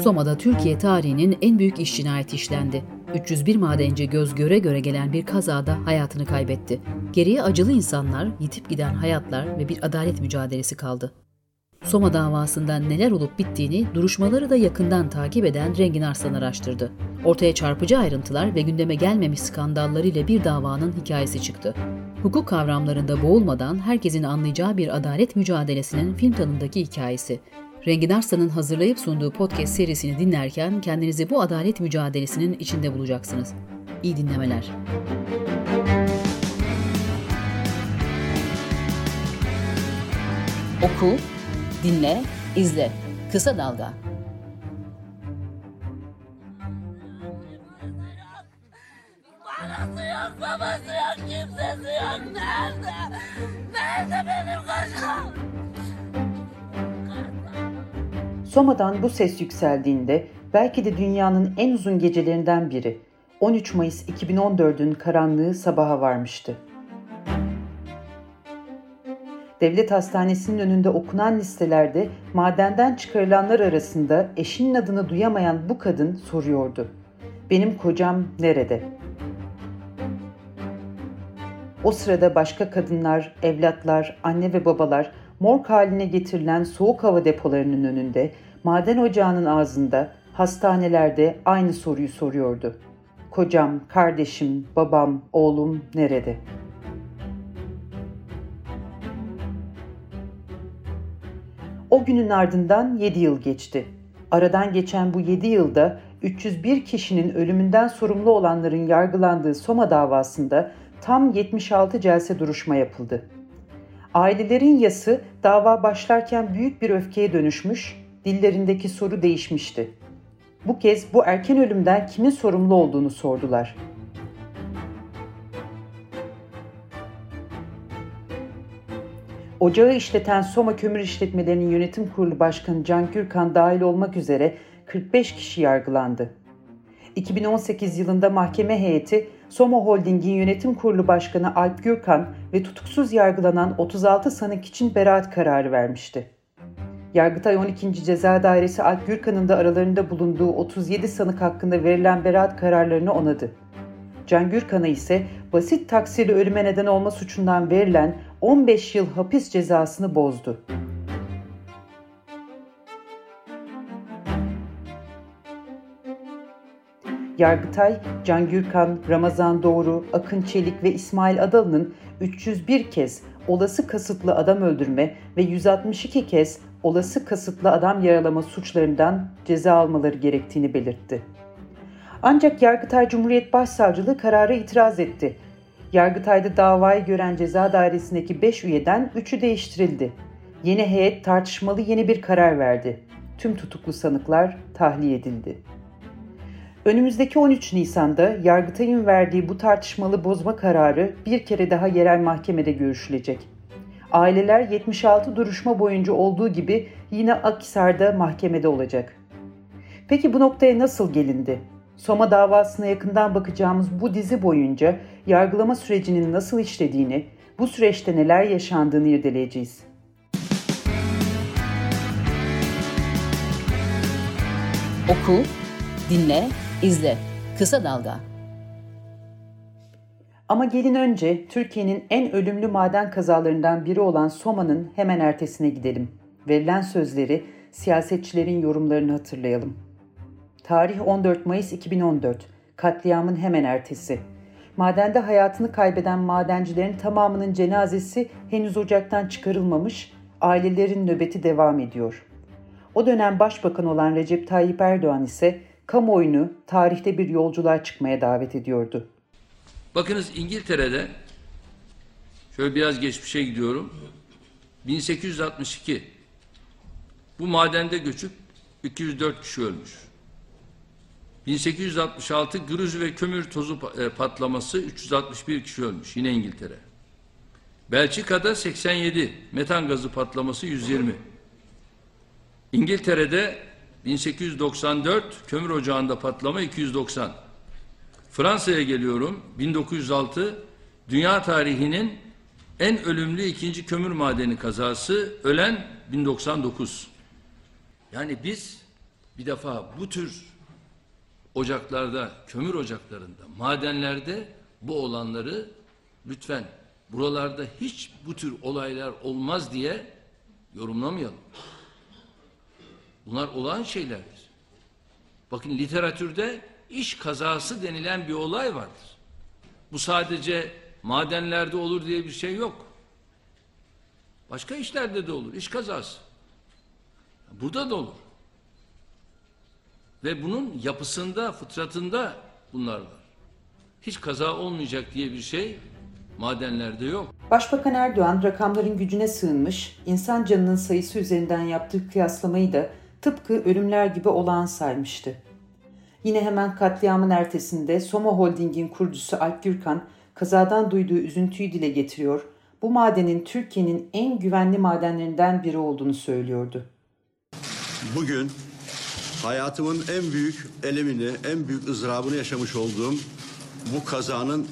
Soma'da Türkiye tarihinin en büyük iş cinayeti işlendi. 301 madenci göz göre göre gelen bir kazada hayatını kaybetti. Geriye acılı insanlar, yitip giden hayatlar ve bir adalet mücadelesi kaldı. Soma davasında neler olup bittiğini duruşmaları da yakından takip eden Rengin Arslan araştırdı. Ortaya çarpıcı ayrıntılar ve gündeme gelmemiş skandallarıyla bir davanın hikayesi çıktı. Hukuk kavramlarında boğulmadan herkesin anlayacağı bir adalet mücadelesinin film tadındaki hikayesi. Rengin Arslan'ın hazırlayıp sunduğu podcast serisini dinlerken kendinizi bu adalet mücadelesinin içinde bulacaksınız. İyi dinlemeler. Oku, dinle, izle. Kısa Dalga. Anası yok, babası yok, kimsesi yok. Nerede? Nerede benim kocam? Soma'dan bu ses yükseldiğinde belki de dünyanın en uzun gecelerinden biri 13 Mayıs 2014'ün karanlığı sabaha varmıştı. Devlet Hastanesi'nin önünde okunan listelerde madenden çıkarılanlar arasında eşinin adını duyamayan bu kadın soruyordu. Benim kocam nerede? O sırada başka kadınlar, evlatlar, anne ve babalar morg haline getirilen soğuk hava depolarının önünde, maden ocağının ağzında, hastanelerde aynı soruyu soruyordu. Kocam, kardeşim, babam, oğlum nerede? O günün ardından 7 yıl geçti. Aradan geçen bu 7 yılda 301 kişinin ölümünden sorumlu olanların yargılandığı Soma davasında tam 76 celse duruşma yapıldı. Ailelerin yası dava başlarken büyük bir öfkeye dönüşmüş, dillerindeki soru değişmişti. Bu kez bu erken ölümden kimin sorumlu olduğunu sordular. Ocağı işleten Soma Kömür İşletmelerinin Yönetim Kurulu Başkanı Can Gürkan dahil olmak üzere 45 kişi yargılandı. 2018 yılında mahkeme heyeti Soma Holding'in yönetim kurulu başkanı Alp Gürkan ve tutuksuz yargılanan 36 sanık için beraat kararı vermişti. Yargıtay 12. Ceza Dairesi Alp Gürkan'ın da aralarında bulunduğu 37 sanık hakkında verilen beraat kararlarını onadı. Can Gürkan'a ise basit taksirli ölüme neden olma suçundan verilen 15 yıl hapis cezasını bozdu. Yargıtay, Can Gürkan, Ramazan Doğru, Akın Çelik ve İsmail Adalı'nın 301 kez olası kasıtlı adam öldürme ve 162 kez olası kasıtlı adam yaralama suçlarından ceza almaları gerektiğini belirtti. Ancak Yargıtay Cumhuriyet Başsavcılığı karara itiraz etti. Yargıtay'da davayı gören ceza dairesindeki 5 üyeden 3'ü değiştirildi. Yeni heyet tartışmalı yeni bir karar verdi. Tüm tutuklu sanıklar tahliye edildi. Önümüzdeki 13 Nisan'da Yargıtay'ın verdiği bu tartışmalı bozma kararı bir kere daha yerel mahkemede görüşülecek. Aileler 76 duruşma boyunca olduğu gibi yine Akhisar'da mahkemede olacak. Peki bu noktaya nasıl gelindi? Soma davasına yakından bakacağımız bu dizi boyunca yargılama sürecinin nasıl işlediğini, bu süreçte neler yaşandığını irdeleyeceğiz. Oku, dinle, izle. Kısa Dalga. Ama gelin önce Türkiye'nin en ölümlü maden kazalarından biri olan Soma'nın hemen ertesine gidelim. Verilen sözleri, siyasetçilerin yorumlarını hatırlayalım. Tarih 14 Mayıs 2014. Katliamın hemen ertesi. Madende hayatını kaybeden madencilerin tamamının cenazesi henüz ocaktan çıkarılmamış, ailelerin nöbeti devam ediyor. O dönem başbakan olan Recep Tayyip Erdoğan ise kamuoyunu tarihte bir yolculuğa çıkmaya davet ediyordu. Bakınız İngiltere'de şöyle biraz geçmişe gidiyorum. 1862 bu madende göçüp 204 kişi ölmüş. 1866 grüz ve kömür tozu e, patlaması 361 kişi ölmüş. Yine İngiltere. Belçika'da 87 metan gazı patlaması 120. İngiltere'de 1894 kömür ocağında patlama 290. Fransa'ya geliyorum 1906 dünya tarihinin en ölümlü ikinci kömür madeni kazası ölen 1099. Yani biz Bir defa bu tür ocaklarda, kömür ocaklarında, madenlerde bu olanları lütfen buralarda hiç bu tür olaylar olmaz diye yorumlamayalım. Bunlar olağan şeylerdir. Bakın literatürde iş kazası denilen bir olay vardır. Bu sadece madenlerde olur diye bir şey yok. Başka işlerde de olur. iş kazası. Burada da olur. Ve bunun yapısında, fıtratında bunlar var. Hiç kaza olmayacak diye bir şey madenlerde yok. Başbakan Erdoğan rakamların gücüne sığınmış, insan canının sayısı üzerinden yaptığı kıyaslamayı da tıpkı ölümler gibi olağan saymıştı. Yine hemen katliamın ertesinde Soma Holding'in kurucusu Alp Gürkan kazadan duyduğu üzüntüyü dile getiriyor. Bu madenin Türkiye'nin en güvenli madenlerinden biri olduğunu söylüyordu. Bugün hayatımın en büyük elemini, en büyük ızdırabını yaşamış olduğum bu kazanın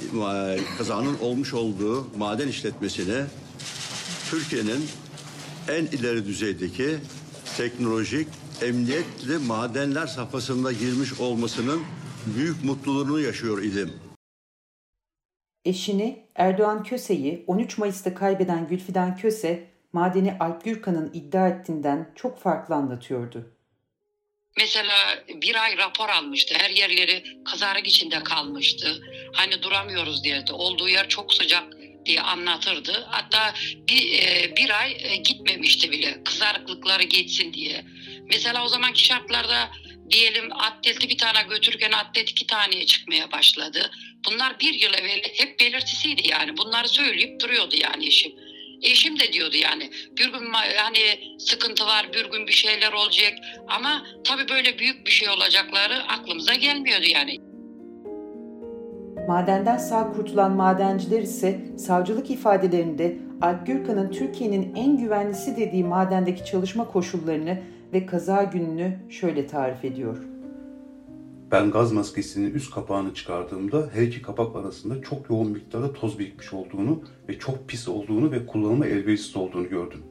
kazanın olmuş olduğu maden işletmesini Türkiye'nin en ileri düzeydeki teknolojik emniyetli madenler safhasında girmiş olmasının büyük mutluluğunu yaşıyor idim. Eşini Erdoğan Köse'yi 13 Mayıs'ta kaybeden Gülfidan Köse, madeni Alp Gürkan'ın iddia ettiğinden çok farklı anlatıyordu. Mesela bir ay rapor almıştı. Her yerleri kazarık içinde kalmıştı. Hani duramıyoruz derdi. Olduğu yer çok sıcak diye anlatırdı. Hatta bir, e, bir ay e, gitmemişti bile kızarıklıkları geçsin diye. Mesela o zamanki şartlarda diyelim atletli bir tane götürürken atlet iki taneye çıkmaya başladı. Bunlar bir yıl evvel hep belirtisiydi yani. Bunları söyleyip duruyordu yani eşim. Eşim de diyordu yani bir gün hani sıkıntı var bir gün bir şeyler olacak ama tabii böyle büyük bir şey olacakları aklımıza gelmiyordu yani. Madenden sağ kurtulan madenciler ise savcılık ifadelerinde Alp Gürkan'ın Türkiye'nin en güvenlisi dediği madendeki çalışma koşullarını ve kaza gününü şöyle tarif ediyor. Ben gaz maskesinin üst kapağını çıkardığımda her iki kapak arasında çok yoğun miktarda toz birikmiş olduğunu ve çok pis olduğunu ve kullanıma elverişsiz olduğunu gördüm.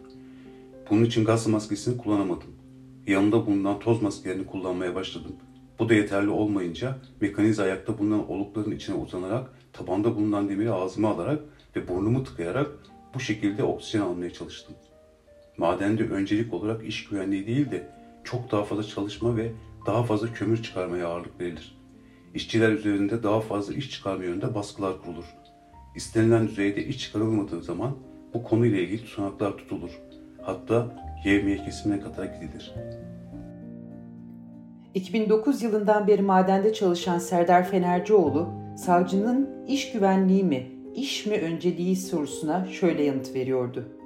Bunun için gaz maskesini kullanamadım. Yanında bulunan toz maskelerini kullanmaya başladım. Bu da yeterli olmayınca mekanize ayakta bulunan olukların içine uzanarak tabanda bulunan demiri ağzıma alarak ve burnumu tıkayarak bu şekilde oksijen almaya çalıştım. Madende öncelik olarak iş güvenliği değil de çok daha fazla çalışma ve daha fazla kömür çıkarmaya ağırlık verilir. İşçiler üzerinde daha fazla iş çıkarma yönünde baskılar kurulur. İstenilen düzeyde iş çıkarılmadığı zaman bu konuyla ilgili tutanaklar tutulur. Hatta yevmiye kesimine kadar gidilir. 2009 yılından beri madende çalışan Serdar Fenercioğlu, savcının iş güvenliği mi, iş mi önceliği sorusuna şöyle yanıt veriyordu.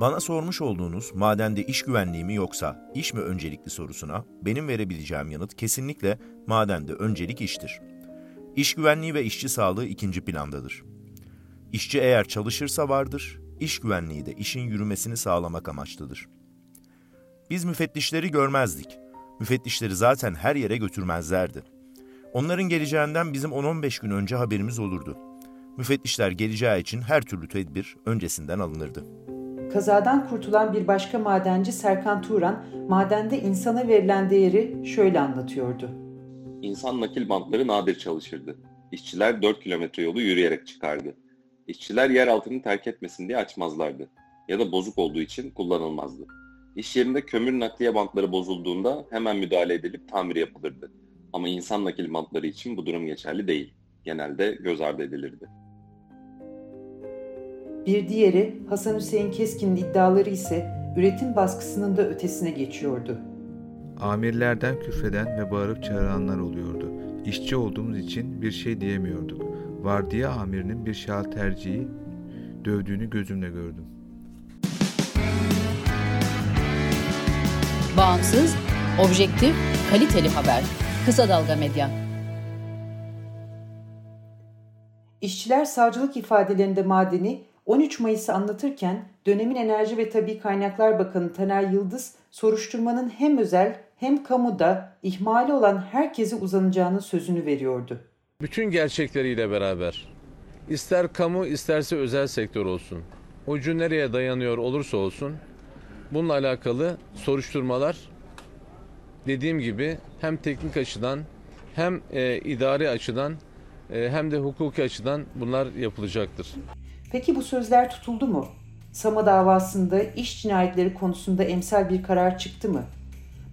Bana sormuş olduğunuz madende iş güvenliği mi yoksa iş mi öncelikli sorusuna benim verebileceğim yanıt kesinlikle madende öncelik iştir. İş güvenliği ve işçi sağlığı ikinci plandadır. İşçi eğer çalışırsa vardır, iş güvenliği de işin yürümesini sağlamak amaçlıdır. Biz müfettişleri görmezdik. Müfettişleri zaten her yere götürmezlerdi. Onların geleceğinden bizim 10-15 gün önce haberimiz olurdu. Müfettişler geleceği için her türlü tedbir öncesinden alınırdı. Kazadan kurtulan bir başka madenci Serkan Turan, madende insana verilen değeri şöyle anlatıyordu. İnsan nakil bantları nadir çalışırdı. İşçiler 4 kilometre yolu yürüyerek çıkardı. İşçiler yer altını terk etmesin diye açmazlardı. Ya da bozuk olduğu için kullanılmazdı. İş yerinde kömür nakliye bantları bozulduğunda hemen müdahale edilip tamir yapılırdı. Ama insan nakil bantları için bu durum geçerli değil. Genelde göz ardı edilirdi. Bir diğeri Hasan Hüseyin Keskin'in iddiaları ise üretim baskısının da ötesine geçiyordu. Amirlerden küfreden ve bağırıp çağıranlar oluyordu. İşçi olduğumuz için bir şey diyemiyorduk. Vardiya amirinin bir şal tercihi dövdüğünü gözümle gördüm. Bağımsız, objektif, kaliteli haber. Kısa Dalga Medya. İşçiler savcılık ifadelerinde madeni 13 Mayıs'ı anlatırken dönemin Enerji ve Tabi Kaynaklar Bakanı Taner Yıldız soruşturmanın hem özel hem kamuda ihmali olan herkese uzanacağını sözünü veriyordu. Bütün gerçekleriyle beraber ister kamu isterse özel sektör olsun ucu nereye dayanıyor olursa olsun bununla alakalı soruşturmalar dediğim gibi hem teknik açıdan hem e, idari açıdan e, hem de hukuki açıdan bunlar yapılacaktır. Peki bu sözler tutuldu mu? Sama davasında iş cinayetleri konusunda emsal bir karar çıktı mı?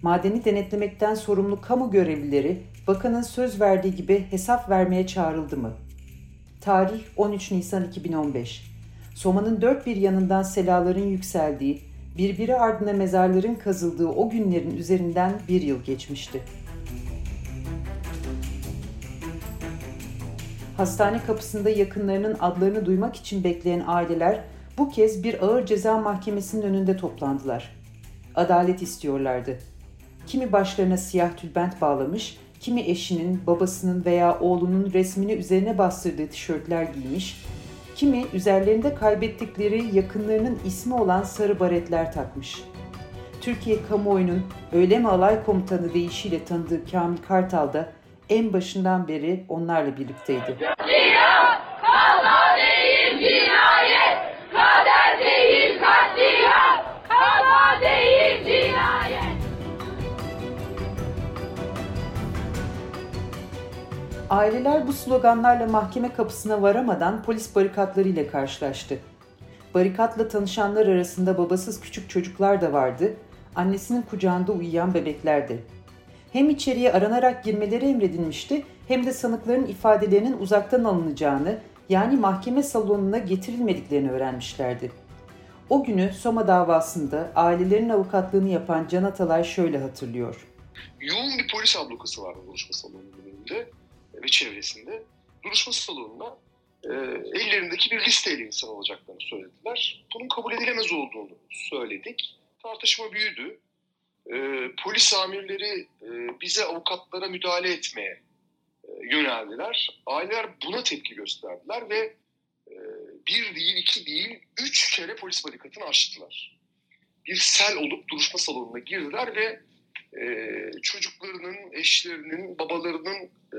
Madeni denetlemekten sorumlu kamu görevlileri bakanın söz verdiği gibi hesap vermeye çağrıldı mı? Tarih 13 Nisan 2015. Soma'nın dört bir yanından selaların yükseldiği, birbiri ardına mezarların kazıldığı o günlerin üzerinden bir yıl geçmişti. Hastane kapısında yakınlarının adlarını duymak için bekleyen aileler bu kez bir ağır ceza mahkemesinin önünde toplandılar. Adalet istiyorlardı. Kimi başlarına siyah tülbent bağlamış, kimi eşinin, babasının veya oğlunun resmini üzerine bastırdığı tişörtler giymiş, kimi üzerlerinde kaybettikleri yakınlarının ismi olan sarı baretler takmış. Türkiye kamuoyunun öğleme alay komutanı deyişiyle tanıdığı Kamil Kartal da en başından beri onlarla birlikteydi. Aileler bu sloganlarla mahkeme kapısına varamadan polis barikatlarıyla karşılaştı. Barikatla tanışanlar arasında babasız küçük çocuklar da vardı, annesinin kucağında uyuyan bebekler de. Hem içeriye aranarak girmeleri emredilmişti hem de sanıkların ifadelerinin uzaktan alınacağını yani mahkeme salonuna getirilmediklerini öğrenmişlerdi. O günü Soma davasında ailelerin avukatlığını yapan Can Atalay şöyle hatırlıyor. Yoğun bir polis ablukası vardı duruşma salonunun önünde ve çevresinde. Duruşma salonuna e, ellerindeki bir listeyle insan alacaklarını söylediler. Bunun kabul edilemez olduğunu söyledik. Tartışma büyüdü. E, polis amirleri e, bize avukatlara müdahale etmeye e, yöneldiler. Aileler buna tepki gösterdiler ve e, bir değil, iki değil, üç kere polis barikatını açtılar. Bir sel olup duruşma salonuna girdiler ve e, çocuklarının, eşlerinin, babalarının e,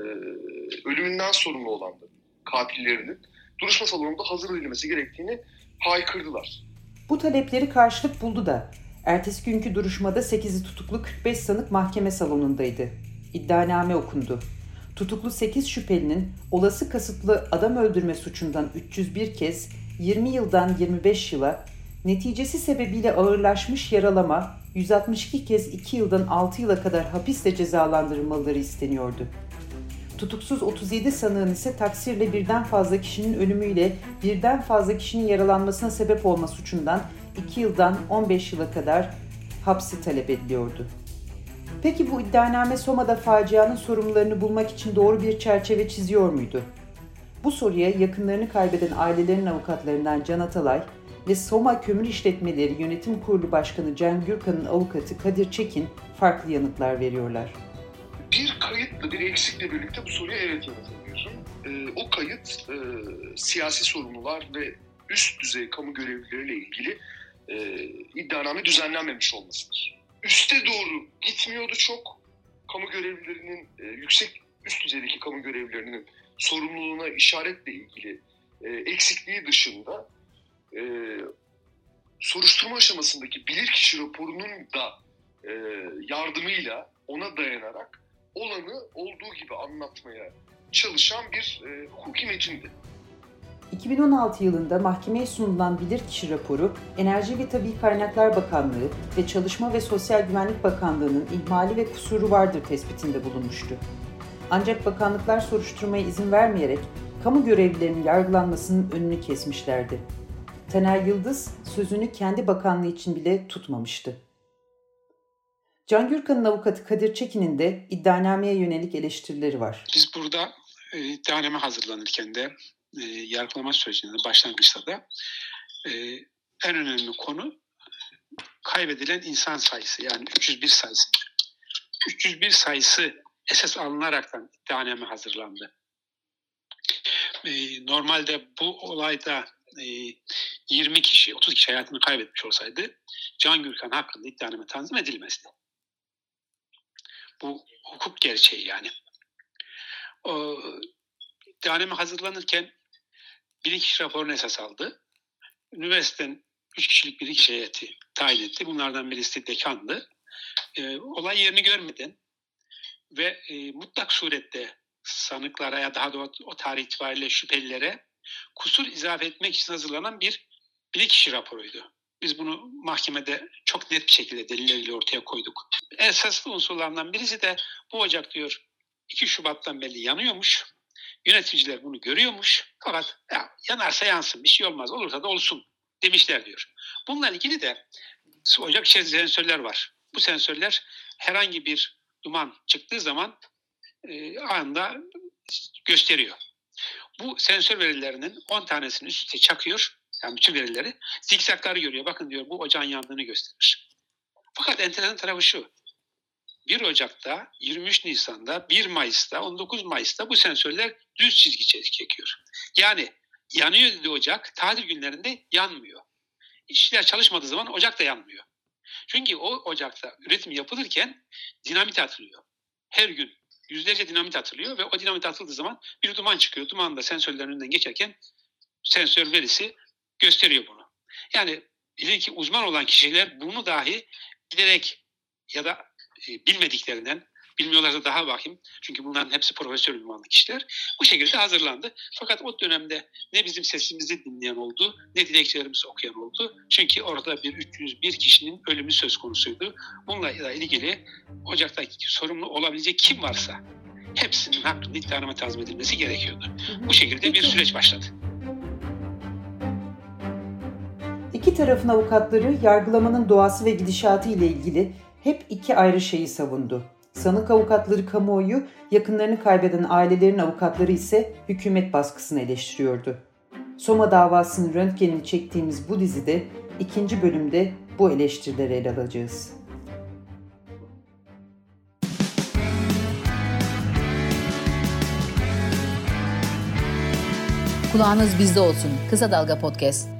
ölümünden sorumlu olanların, katillerinin duruşma salonunda hazır edilmesi gerektiğini haykırdılar. Bu talepleri karşılık buldu da ertesi günkü duruşmada 8'i tutuklu 45 sanık mahkeme salonundaydı. İddianame okundu. Tutuklu 8 şüphelinin olası kasıtlı adam öldürme suçundan 301 kez 20 yıldan 25 yıla, neticesi sebebiyle ağırlaşmış yaralama 162 kez 2 yıldan 6 yıla kadar hapisle cezalandırılmaları isteniyordu. Tutuksuz 37 sanığın ise taksirle birden fazla kişinin ölümüyle birden fazla kişinin yaralanmasına sebep olma suçundan 2 yıldan 15 yıla kadar hapsi talep ediliyordu. Peki bu iddianame Soma'da facianın sorumlularını bulmak için doğru bir çerçeve çiziyor muydu? Bu soruya yakınlarını kaybeden ailelerin avukatlarından Can Atalay ve Soma Kömür İşletmeleri Yönetim Kurulu Başkanı Can Gürkan'ın avukatı Kadir Çekin farklı yanıtlar veriyorlar. Kayıtla, bir eksikle birlikte bu soruya evet yanıtlamıyorsun. Ee, o kayıt e, siyasi sorumlular ve üst düzey kamu görevlileriyle ilgili e, iddianame düzenlenmemiş olmasıdır. Üste doğru gitmiyordu çok. Kamu görevlilerinin, e, yüksek üst düzeydeki kamu görevlilerinin sorumluluğuna işaretle ilgili e, eksikliği dışında e, soruşturma aşamasındaki bilirkişi raporunun da e, yardımıyla ona dayanarak olanı olduğu gibi anlatmaya çalışan bir e, hukuki metindi. 2016 yılında mahkemeye sunulan bilirkişi raporu, Enerji ve Tabi Kaynaklar Bakanlığı ve Çalışma ve Sosyal Güvenlik Bakanlığı'nın ihmali ve kusuru vardır tespitinde bulunmuştu. Ancak bakanlıklar soruşturmaya izin vermeyerek kamu görevlilerinin yargılanmasının önünü kesmişlerdi. Taner Yıldız sözünü kendi bakanlığı için bile tutmamıştı. Can Gürkan'ın avukatı Kadir Çekin'in de iddianameye yönelik eleştirileri var. Biz burada e, iddianame hazırlanırken de e, yargılama sürecinde başlangıçta da e, en önemli konu kaybedilen insan sayısı yani 301 sayısı. 301 sayısı esas alınaraktan iddianame hazırlandı. E, normalde bu olayda e, 20 kişi, 30 kişi hayatını kaybetmiş olsaydı Can Gürkan hakkında iddianame tanzim edilmezdi. Bu hukuk gerçeği yani. O, iddianame hazırlanırken bilirkişi raporunu esas aldı. Üniversiteden 3 kişilik bilirkişi heyeti tayin etti. Bunlardan birisi dekandı. e, olay yerini görmeden ve e, mutlak surette sanıklara ya daha doğrusu o tarih itibariyle şüphelilere kusur izafe etmek için hazırlanan bir bilirkişi raporuydu. Biz bunu mahkemede çok net bir şekilde delilleriyle ortaya koyduk. Esaslı unsurlarından birisi de bu ocak diyor 2 Şubat'tan belli yanıyormuş. Yöneticiler bunu görüyormuş. Fakat ya, yanarsa yansın bir şey olmaz olursa da olsun demişler diyor. Bununla ilgili de ocak içerisinde sensörler var. Bu sensörler herhangi bir duman çıktığı zaman e, anında gösteriyor. Bu sensör verilerinin 10 tanesini üst üste çakıyor. Yani bütün verileri zikzakları görüyor. Bakın diyor bu ocağın yandığını gösterir. Fakat enteresan tarafı şu. 1 Ocak'ta, 23 Nisan'da, 1 Mayıs'ta, 19 Mayıs'ta bu sensörler düz çizgi çekiyor. Yani yanıyor dedi ocak, tatil günlerinde yanmıyor. İşçiler çalışmadığı zaman ocak da yanmıyor. Çünkü o ocakta üretim yapılırken dinamit atılıyor. Her gün yüzlerce dinamit atılıyor ve o dinamit atıldığı zaman bir duman çıkıyor. Duman da sensörlerin önünden geçerken sensör verisi gösteriyor bunu. Yani ileriki uzman olan kişiler bunu dahi bilerek ya da e, bilmediklerinden bilmiyorlarsa daha vahim. Çünkü bunların hepsi profesör ünvanlı kişiler. Bu şekilde hazırlandı. Fakat o dönemde ne bizim sesimizi dinleyen oldu ne dilekçelerimizi okuyan oldu. Çünkü orada bir 301 kişinin ölümü söz konusuydu. Bununla ilgili Ocak'taki sorumlu olabilecek kim varsa hepsinin hakkında iddianame tazmin edilmesi gerekiyordu. Bu şekilde bir süreç başladı. İki tarafın avukatları yargılamanın doğası ve gidişatı ile ilgili hep iki ayrı şeyi savundu. Sanık avukatları kamuoyu, yakınlarını kaybeden ailelerin avukatları ise hükümet baskısını eleştiriyordu. Soma davasının röntgenini çektiğimiz bu dizide ikinci bölümde bu eleştirileri ele alacağız. Kulağınız bizde olsun. Kısa Dalga Podcast.